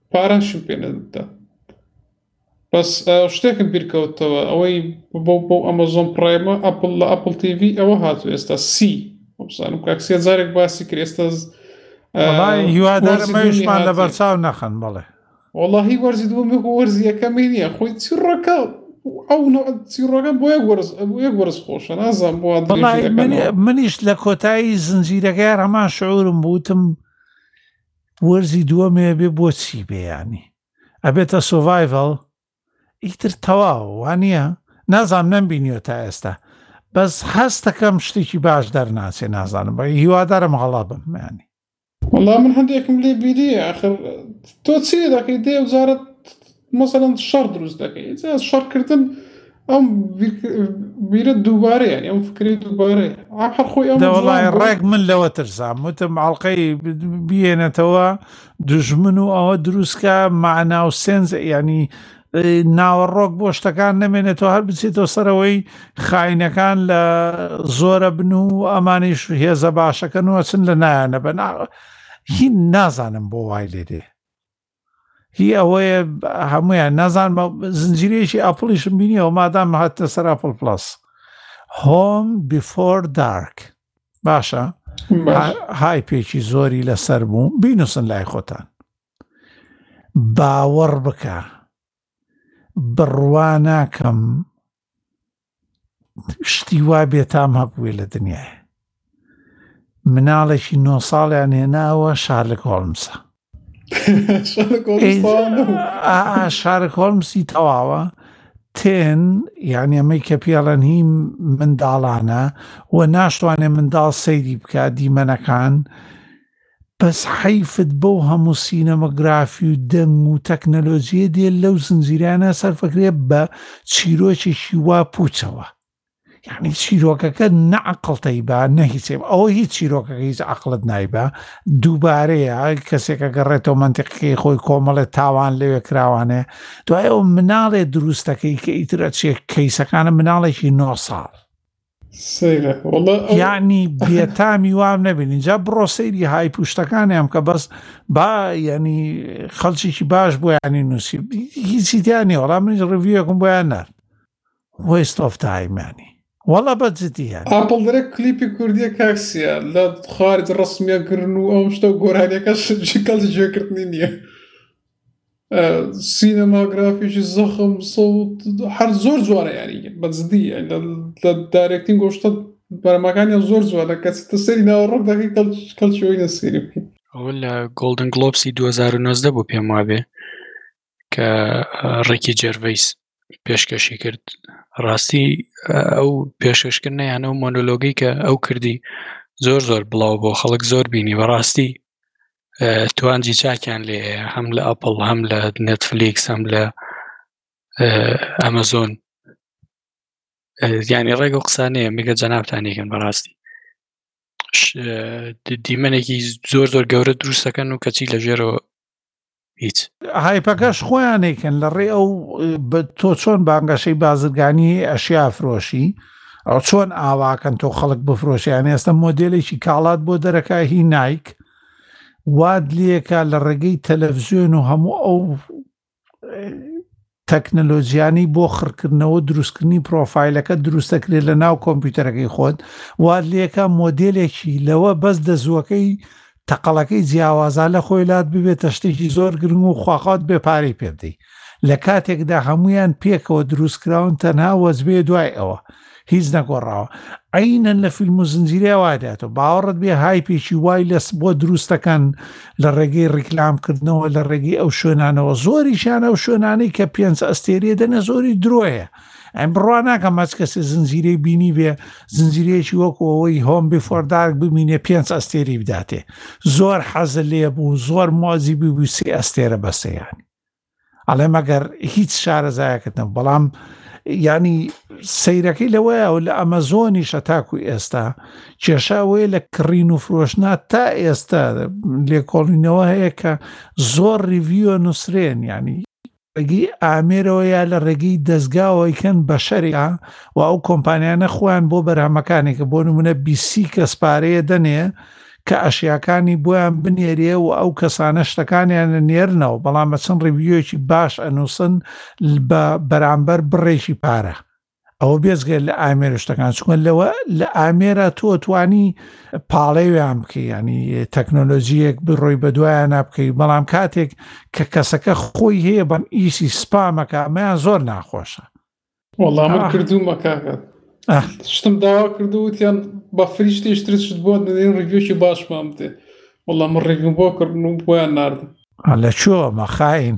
پارەشم پێ نەدەدا بەس شتێکم بیرکەوتەوە ئەوەی بۆ بۆ ئەمەزۆن پرایمە ئەپل لە ئەپل تیV ئەوە هاتو ئێستا سی بزانم کاکسیە زارێک باسی کرد ئێستا
هیوادارمەویشمان لە بەرچاو نەخەن بڵێ
وەڵی وەرزی دوم بێ وەرزی یەکەمی نییە خۆی چڕەکە ئەو چیڕەکە بۆ وەرز خۆشە نازان بۆ
منیش لە کۆتایی زنجیرەکە هەمان شعورم بوتم وەرزی دووەمی ئەبێ بۆ چی بێ یانی ئەبێتە سۆڤایڤەڵ ئیتر تەواو وانە نازام نەمبینیوە تا ئێستا بەس هەستەکەم شتێکی باش دەرناچێ نازانم بە هیوادارم هەڵا بم
میانی وەڵا من هەندێکم لێ بیری ئاخر تۆ چێ دەکەی دێ و جارت مەسەلەن شەڕ دروست دەکەی جا شەڕ کردن ئەم بیرە دووبارەیە ئەم فکری دووبارەیە هەر خۆی
ئەم دەوڵای ڕێک من لەوە ترسام وتم ئاڵلقەی بێنێتەوە دژمن و ئەوە دروستکە معنا و سێنز ینی ناوەڕۆک بۆ شتەکان نەمێنێتەوە هەر بچێتەوە سەرەوەی خاینەکان لە زۆرە بن و ئەمانیش هێزە باشەکەن و ئەچن لە نایانە بە ناوە هی نازانم بۆ وای لێ دێ هی ئەوەیە هەمویان نازان زنجیرەیەکی ئاپڵیشم بینیەوە مادام هاتە سەر ئاپل پلس هۆم بیفۆر دارک باشە های پێکی زۆری لەسەر بوو بینوسن لای خۆتان باوەڕ بکە بڕوا ناکەم شتی وا بێتام هەبووێ لە دنیاە مناڵێکی نۆ ساڵیان هێناوە شارلک هۆڵمسە شارک هۆڵمسی تەواوە تێن یعنی ئەمەی کە پێڵەن هی منداڵانە و ناشتوانێ منداڵ سەیری بکە دیمەنەکان بەس حەیفت بەو هەموو سینەمۆگرافی و دەنگ و تەکنەلۆجیە دێ لەو زنجیرانە سەرفەکرێ بە چیرۆکێکی وا پوچەوە یەعنی چیرۆکەکە نە عەقڵ تەیبا نە هیچێ ئەوە هیچ چیرۆکەکە هیچ عقلت نایبا دووبارەیە کەسێکە گەڕێتەوە منتیقی خۆی کۆمەڵێ تاوان لەوێ کراوانێ دوای ئەو مناڵێ دروستەکەی کە ئیترە چێ کەیسەکانە مناڵێکی نۆ ساڵ یعنی بێتامی وام نەبین اینجا بڕۆ سەیری های پوشتەکانیان کە بەس با ینی خەڵکیی باش بۆ ینی نووسی هیچی دیانی وەڵا من ڕڤیەکم بۆیان نار وەست ئۆف تایمانی وەڵا بە
جدیە ئاپڵدرێک کلیپی کوردیە کاکسیە لە خارج ڕسمیە گرن و ئەم شتە و گۆرانیەکە شکەڵ جێکردنی نییە سینەماگرافیی زەخم سەوت هەر زۆر جوانە یاری بە جدی لە دارێکتین گۆشتە بەرەمەکانیان زۆر جوانە کەس تە سەری ناوەڕۆک دەکەی کەڵچەوەی لە سێری بکەین
ئەوە لە گۆلدن گلۆپسی 2009 بۆ پێم وابێ کە ڕێکی جەرڤیس پێشکەشی کرد ڕاستی ئەو پێشکەشکردنیان ئەو مۆنۆلۆگی کە ئەو کردی زۆر زۆر بڵاو بۆ خەڵک زۆر بینی بەڕاستی توانجی چاکیان لێ هەیە هەم لە ئەپڵ هەم لە نێتفلیکس هەم لە ئەمەزۆن یانی ڕێگە و قسانەیە میگە جەنابان یەکەن بەڕاستی دیمەنێکی زۆر زۆر گەورە دروستەکەن و کەچی لە ژێرەوە هیچ
هایپەکەش خۆیانێکن لە ڕێ ئەو تۆ چۆن بانگەشەی بازرگانی ئەشیا فرۆشی ئەو چۆن ئاواکەن تۆ خەڵک بفرۆشیان ئێستا مۆدلێکی کاڵات بۆ دەرەکە هی نایک واد لەکە لە ڕێگەی تەلەڤزیۆن و هەموو ئەو تەکنەلۆجیانی بۆ خڕکردنەوە دروستکردنی پرۆفایلەکە دروستەکرێت لە ناو کۆمپیوتەرەکەی خۆت واد لەکە مۆدلێکی لەوە بەس دەزووەکەی تەقەڵەکەی جیاوازالە خۆی لات ببێتە شتێکی زۆر گرنگ و خواخوات بێ پارەی پێ بدەی لە کاتێکدا هەمویان پێکەوە دروستکراون تەنها وەجبەیە دوای ئەوە هیچ نەگۆڕاوە عینەن لە فیلم و زنجیرە واداتەوە باوەڕت بێ هایپێکی وای لەس بۆ دروستەکەن لە ڕێگەی ڕیکلامکردنەوە لە ڕێگەی ئەو شوێنانەوە زۆریشان ئەو شوێنانەی کە پێنج ئەستێریە دەنە زۆری درۆیە ئەم بڕوا ناکەم مەچ کەسێ زنجیرەی بینی بێ زنجیرەیەکی وەکو ئەوەی هۆم بفۆردارک ببینێ پێنج ئەستێری بداتێ زۆر حەزە لێ بوو زۆر مۆزی ببوو سێ ئەستێرە بەسەیانی ئەڵێ مەگەر هیچ شارەزایەکردن بەڵام ینی سیرەکەی لەوەیە و لە ئەمەزۆنی شەتاکو ئێستا کێشاوەیە لە کڕین و فرۆشنا تا ئێستا لێکۆڵینەوە هەیە کە زۆر ریڤیۆ نووسرێن ینی ڕێگەی ئامێرەوە یا لە ڕێگەی دەزگاوە ئەیکەن بە شەرعە و ئەو کۆمپانیانە خۆیان بۆ بەرهەمەکانی کە بۆ نمونە بیسی کەس پارەیە دەنێ کە ئەشیاکانی بۆیان بنێرێ و ئەو کەسانە شتەکانیان نێرنەوە بەڵام بە چەند ڕیویۆکی باش ئەنووسن بە بەرامبەر بڕێکی پارە ئەوە بێزگەر لە ئامێرە شتەکان چکن لەوە لە ئامێرە تۆ توانی پاڵێویان بکەی ینی تەکنۆلۆژیەک بڕۆی بە دوایان نابکەی بەڵام کاتێک کە کەسەکە خۆی هەیە بەم ئیسی سپامەکە ئەمەیان زۆر ناخۆشە
وەڵام کردو مەکاکە شتم داوا کردو وتیان بە فریشتێشتر شت بۆ دەێن ڕیوێکی باشمان بدێ وەڵام ڕێگم بۆ کردن و بۆیان نردم
لە چۆمە خاین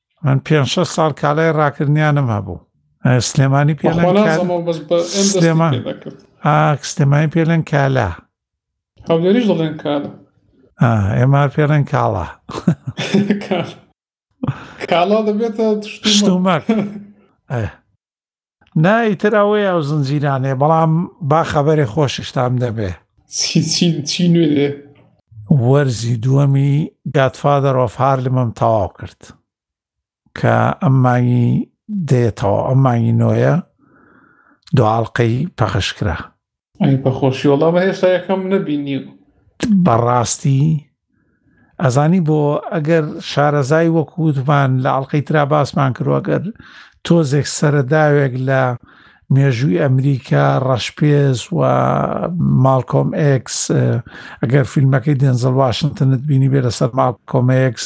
من پێ شە ساڵ کالای ڕاکردنیانم هەبوو سلێمانی پێ سلێمانی پێلێن کالا
هەولێریش دەڵێن کالا
ئێمە پێڵێن کاڵا
کاڵا دەبێتە
شتومەک نا ئیتر ئەوەی ئەو زنجیرانێ بەڵام با خەبەرێ خۆششتان دەبێ
چی نوێ
وەرزی دووەمی گاتفادەر ئۆف هارلمم تەواو کرد کە ئەم مانگی دێتەوە ئەم مانگی نۆیە دوالقەی پەخشکرا
ئەی بەخۆشی وەڵا بە هێشتا یەکەم نەبینی
بەڕاستی ئەزانی بۆ ئەگەر شارەزای وەکووتمان لە ئەڵلقەی ترا باسمان کردوەگەر تۆزێک سەرەداوێک لە مێژووی ئەمریکا ڕەشپێز و ماڵکۆم ئکس ئەگەر فیلمەکەی دێنزل واشنتنت بینی بێ لەسەر ماڵکۆمێکس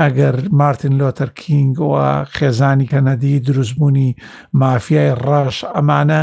ئەگەر مارتین لۆتەر کینگ و خێزانی کەنەدی دروستبوونی مافیای ڕەش ئەمانە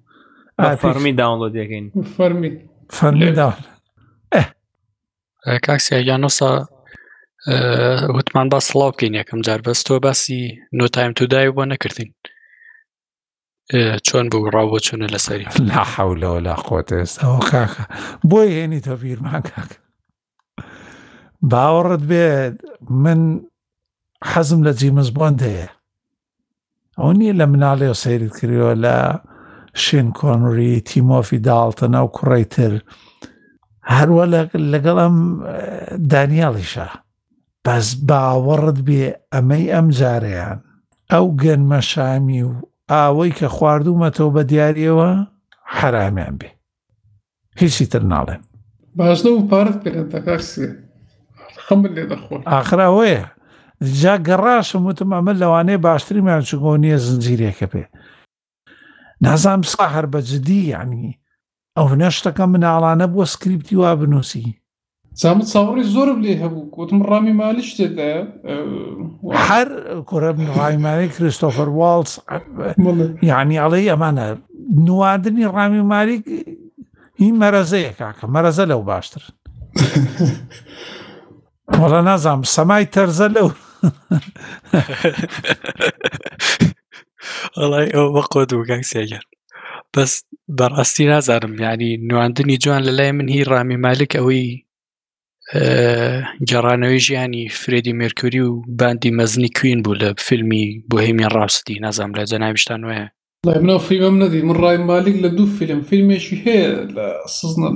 فەرمی داونلۆد دەکەین
فەرمی
فەرمی
داونلۆد کاک
سیاگیان نووسە وتمان با سڵاو بکەین یەکەم جار بەس تۆ باسی نۆتایم تودای بۆ نەکردین چۆن بوو ڕاو بۆ چونە لەسەری
لا حولەوە لا قوتێستەوە کاکە بۆی هێنی تۆ بیرمان کاکە باوەڕت بێت من حەزم لە جیمز بۆندەیە ئەو نییە لە مناڵێ سەیرت کردەوە لە شین کۆنوری تیمۆفی داڵتەنە و کوڕی تر هەروە لەگەڵ ئەم دانیاڵیشە بەس باوەڕت بێ ئەمەی ئەم جارەیان ئەو گەنمە شامی و ئاوەی کە خواردوومەتەوە بە دیارەوە حرامیان بێ هیچی تر ناڵێم
باش نەبوو پارت پێ کاک سوێ خەمت لێ دەخۆن
ئاخر ئەوەیە جا گەڕاشم وتم ئەمە لەوانەیە باشتریمان چگۆ نییە زنجیرێکە پێ نازام سا هەر بە جدی یعنی ئەو نەشتەکە مناڵانە بووە سکریپتی وا بنووسی
سامت ساوڕی زۆرم لێ هەبوو وتم ڕامی مالی شتێدایە
هەر کوڕم ڕایمانی کریستۆفەر واڵس یعنی ئەڵێ ئەمانە نواندنی ڕامی ماری هی مەرەزەیە کاکە مەرەزە لەو باشتر وەڵە نازانم سەمای تەرزە لەو
ئەڵای ئەو بەقۆ دووگەنگ سێگەر بەس بەڕاستی نازانم یعنی نواندنی جوان لە لای من هی ڕامی مالک ئەوەی گەڕانەوەی ژیانی فرێدی مێرکوری و باندی مەزنی کوین بوو لە فیلمی بۆهێمی ڕاستی نازام لە جەناویشتان
وایە منەوە فیلمم نەدی من ڕای مالک لە دوو فیلم فیلمێکی هەیە لە
سزنم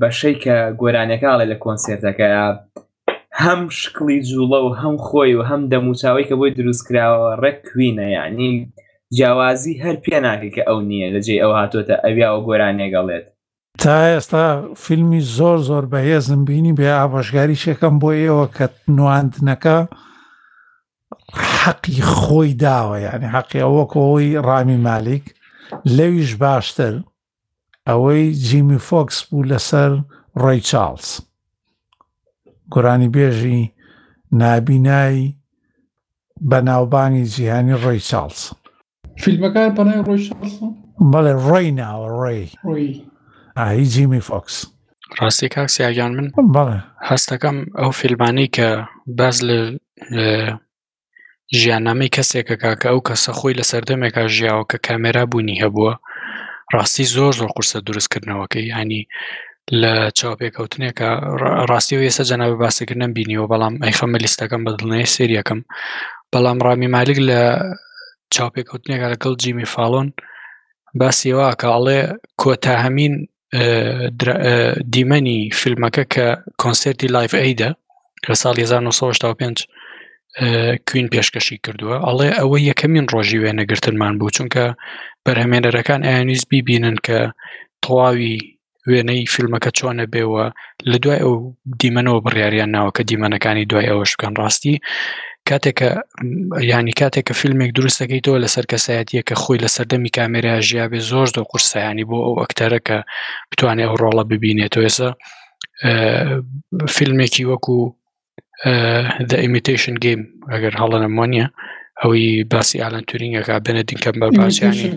بەشەی کە گۆرانەکەڵێ لە کۆنسێرتەکە هەم شکڵی جوڵە و هەم خۆی و هەم دەموچاوی کە بۆی دروست کراوە ڕێک کوینە یعنی جیاوازی هەر پێ ناکە کە ئەو نییە لە جێ ئەو هاتۆتە ئەویاوە گۆرانێگەڵێت
تا ئێستا فیلمی زۆر زۆر بەهێزم بینی بێ ئابژگاری شەکەم بۆ ئێوە کە نواندنەکە حەقی خۆی داوە یعنی حەقی ئەوەکەوەی ڕامی مالیک لەویش باشتر ئەوەی جیمی فۆکس بوو لەسەر ڕۆی چاڵز گۆرانی بێژی نابینای بەناوبانی جیهانی ڕۆی چاڵز
فیلمەکان پەنای ڕۆی چاڵز
بەڵێ ڕۆی ناوە ڕۆی
ڕۆی
ئاهی جیمی فۆکس
ڕاستی کاک سیاگیان من
بەڵێ
هەستەکەم ئەو فیلمانەی کە باز لە ژیاننامەی کەسێکە کاکە ئەو کەسە خۆی لە سەردەمێکا ژیاوە کە کامێرا بوونی هەبووە ڕاستی زۆر زۆر قورسە دروستکردنەوەکەی ینی لە چاوپێکەوتنێکە ڕاستی و ئێستا جەنابە باسەکە نەم بینیوە بەڵام ئەیخەمە لیستەکەم بە دڵنێ سریەکەم بەڵام ڕامی مالک لە چاوپێکەوتنێکە لەگەڵ جیمی فاڵۆن باسیەوە کاڵێ کۆتاهمین دیمەنی فیلمەکە کە کۆنسرتی لایف ئەیدا لە ساڵی 1995 کوین پێشکەشی کردووە ئەڵێ ئەوە یەکەمین ڕۆژی وێنەگرتنمان بوو چونکە بەرهەمێنەرەکان ئەیانویست بیبینن کە تەواوی وێنەی فیلمەکە چۆنە بێەوە لە دوای ئەو دیمەنەوە بڕیاریان ناوە کە دیمەنەکانی دوای ئەوەش بکەن ڕاستی کاتێکە ینی کاتێکە فیلمێک دروستەکەیتەوە لەسەر کەسایەتە کە خۆی لە سەردەمی کامێرا ژیابێ زۆر زۆر قورسەیانی بۆ ئەو ئەکتەرەکە بتوانێت ئەو ڕۆڵە ببینێتەوە ێسا فیلمێکی وەکو The Imitation Game ئەگەر هەڵە نەم وانە ئەوەی باسی ئالان تورینگەکە بێنە دیکەم بە باسیانی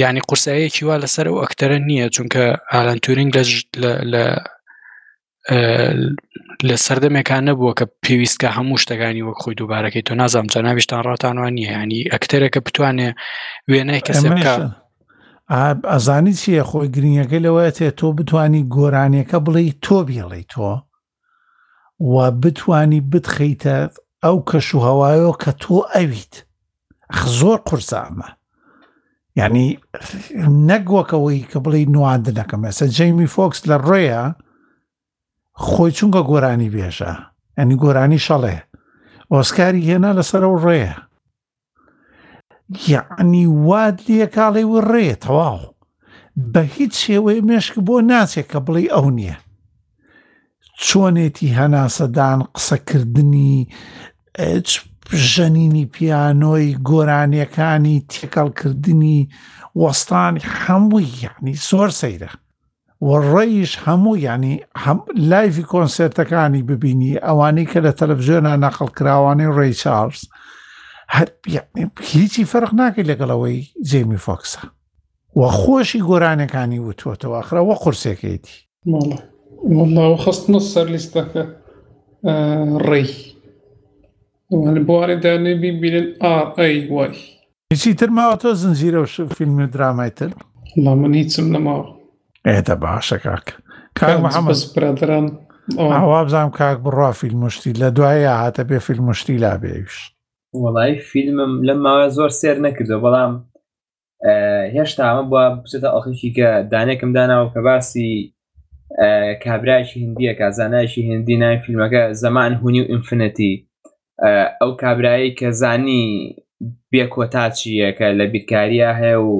ینی قورسایەکی وا لەسەر ئەو ئەکتەرە نییە چونکە ئالان تورینگ لە لە سەردەمێکان نەبووە کە پێویستکە هەموو شتەکانی وەک خۆی دووبارەکەی تۆ نازانام جاناویشتان ڕاتانوان نییە ینی ئەکتەرێکە بتوانێ وێنای کەسەکە
ئەزانی چیە خۆی گرنگەکە لەوەیە تێ تۆ بتانی گۆرانیەکە بڵێ تۆ بێڵی تۆ و بتانی بتخەیتە ئەو کەش و هەوایەوە کە تۆ ئەویت زۆر قورسە ئەمە ینی نەگوەکەوەی کە بڵی نواندنەکەم ێستا جەیمی فۆکس لە ڕێە خۆی چونکە گۆرانی بێژە ئەنی گۆرانی شەڵێ ئۆسکاری هێنا لەسەر و ڕێە یەعنی وات لێکاڵێ و ڕێ تەواو بە هیچ شێوەیە مێشک بۆ ناچێت کە بڵی ئەو نییە چۆنێتی هەناسەدان قسەکردنی ژەنینی پیانۆی گۆرانیەکانی تێکەڵکردنی وەستانی هەمووی یعنی سۆر سەیرە و ڕێیش هەموو یعنی هەم لایڤی کۆنسرتەکانی ببینی ئەوانەی کە لە تەلەڤزیۆنا نەقل کراوانەی ڕێی چارلز هەر هیچی فەرق ناکەی لەگەڵەوەی جێمی فۆکسە و خۆشی گۆرانەکانی وتوەتەوە خراوە قورسێکێتی
والله خستمە سەر لیستەکە ڕێی بوارێ دانێ ببینن ئاڕ ئەی وای
هیچی تر ماوە تۆ زنجیرە و فیلم و درامای تر
لا من هیچم نەماوە
ئێدە باشە کاک کاک محەممەد
برادران
ئاوابزان کاک بڕوا فیلم مشتی لە دوایە هاتە بێ فیلم مشتی لا بێویش
وڵی فیلمم لەم ماوە زۆر سێر نەکردو بەڵام هێشتا ئەمە بووە بچێتە ئۆخیشی کە دانێکم داناوە کە باسی کابراایشی هندیە کازانایشی هندی ناوی فیلمەکە زەمان هونی و ئینفنەتی ئەو کابرایی کە زانی بێکۆتا چیە کە لە بیرکاریە هەیە و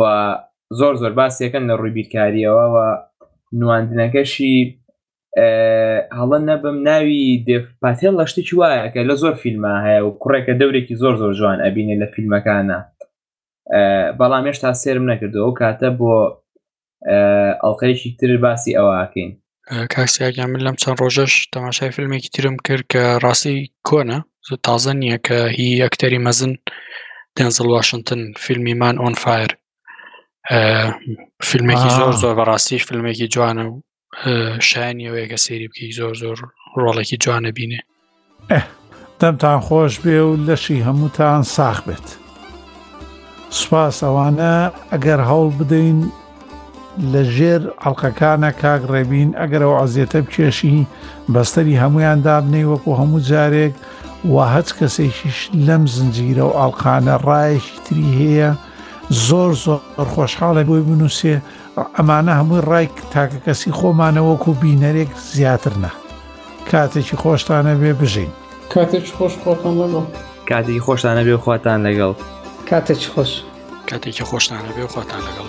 و زۆر زۆر باسیەکەن لە ڕووی بیرکاریەوە و نواندنەکەشی هەڵە نەبم ناوی دێف پاتێل لە شتێکی وایە کە لە زۆر فیلمە هەیە و کوڕێکە دەورێکی زۆر زۆر جوان ئەبینێ لە فیلمەکانە بەڵام هێشتا سێرم نەکردو ئەو کاتە بۆ ئەڵلقەیەکی تر باسی ئەوەکەین
کاکسیاگیان من لەم چەند ڕۆژەش تەماشای فیلمێکی ترم کرد کە ڕاستی کۆنە تازە نییە کە هی یەکتەری مەزن دەنزڵ واشنگتن فیلمی مان ئۆن فایر فیلمێکی زۆر زۆر بەڕاستی فیلمێکی جوانە و شایانی ئەوەیە کە سێری بکەی زۆر زۆر ڕۆڵێکی جوانە بینێ
دەمتان خۆش بێ و لەشی هەمووتان ساخ بێت سوپاس ئەوانە ئەگەر هەوڵ بدەین لە ژێر ئەڵلقەکانە کاک ڕێبین ئەگەر ئەو عزیێتە بکێشی بەستەری هەمویان دابنەی وەکو هەموو جارێک و هەچ کەسێکیش لەم زنجیرە و ئاڵقانە ڕایەکی تری هەیە زۆر زۆر خۆشحاڵێ بۆی بنووسێ ئەمانە هەمووی ڕای تاکە کەسی خۆمانە وەکو بینەرێک زیاتر نە کاتێکی خۆشتانە بێ بژین
کاتێک خۆش خۆتان لەگەڵ
کاتێکی خۆشتانە بێ خواتان لەگەڵ
کاتێک خۆش
کاتێکی خۆشتانە بێ خواتان لەگەڵ